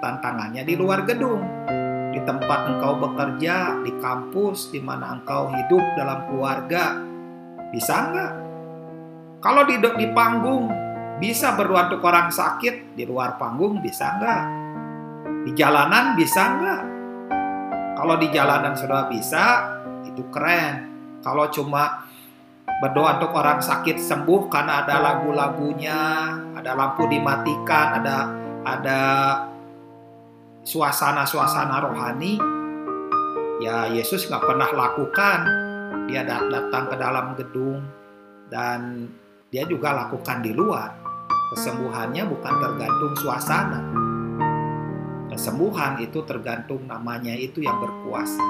tantangannya di luar gedung. Di tempat engkau bekerja, di kampus, di mana engkau hidup dalam keluarga. Bisa nggak? Kalau di, di panggung, bisa berdoa untuk orang sakit. Di luar panggung, bisa nggak? Di jalanan, bisa nggak? Kalau di jalanan sudah bisa, itu keren. Kalau cuma berdoa untuk orang sakit sembuh karena ada lagu-lagunya, ada lampu dimatikan, ada ada suasana-suasana rohani, ya Yesus nggak pernah lakukan. Dia datang ke dalam gedung dan dia juga lakukan di luar. Kesembuhannya bukan tergantung suasana. Kesembuhan itu tergantung namanya itu yang berkuasa.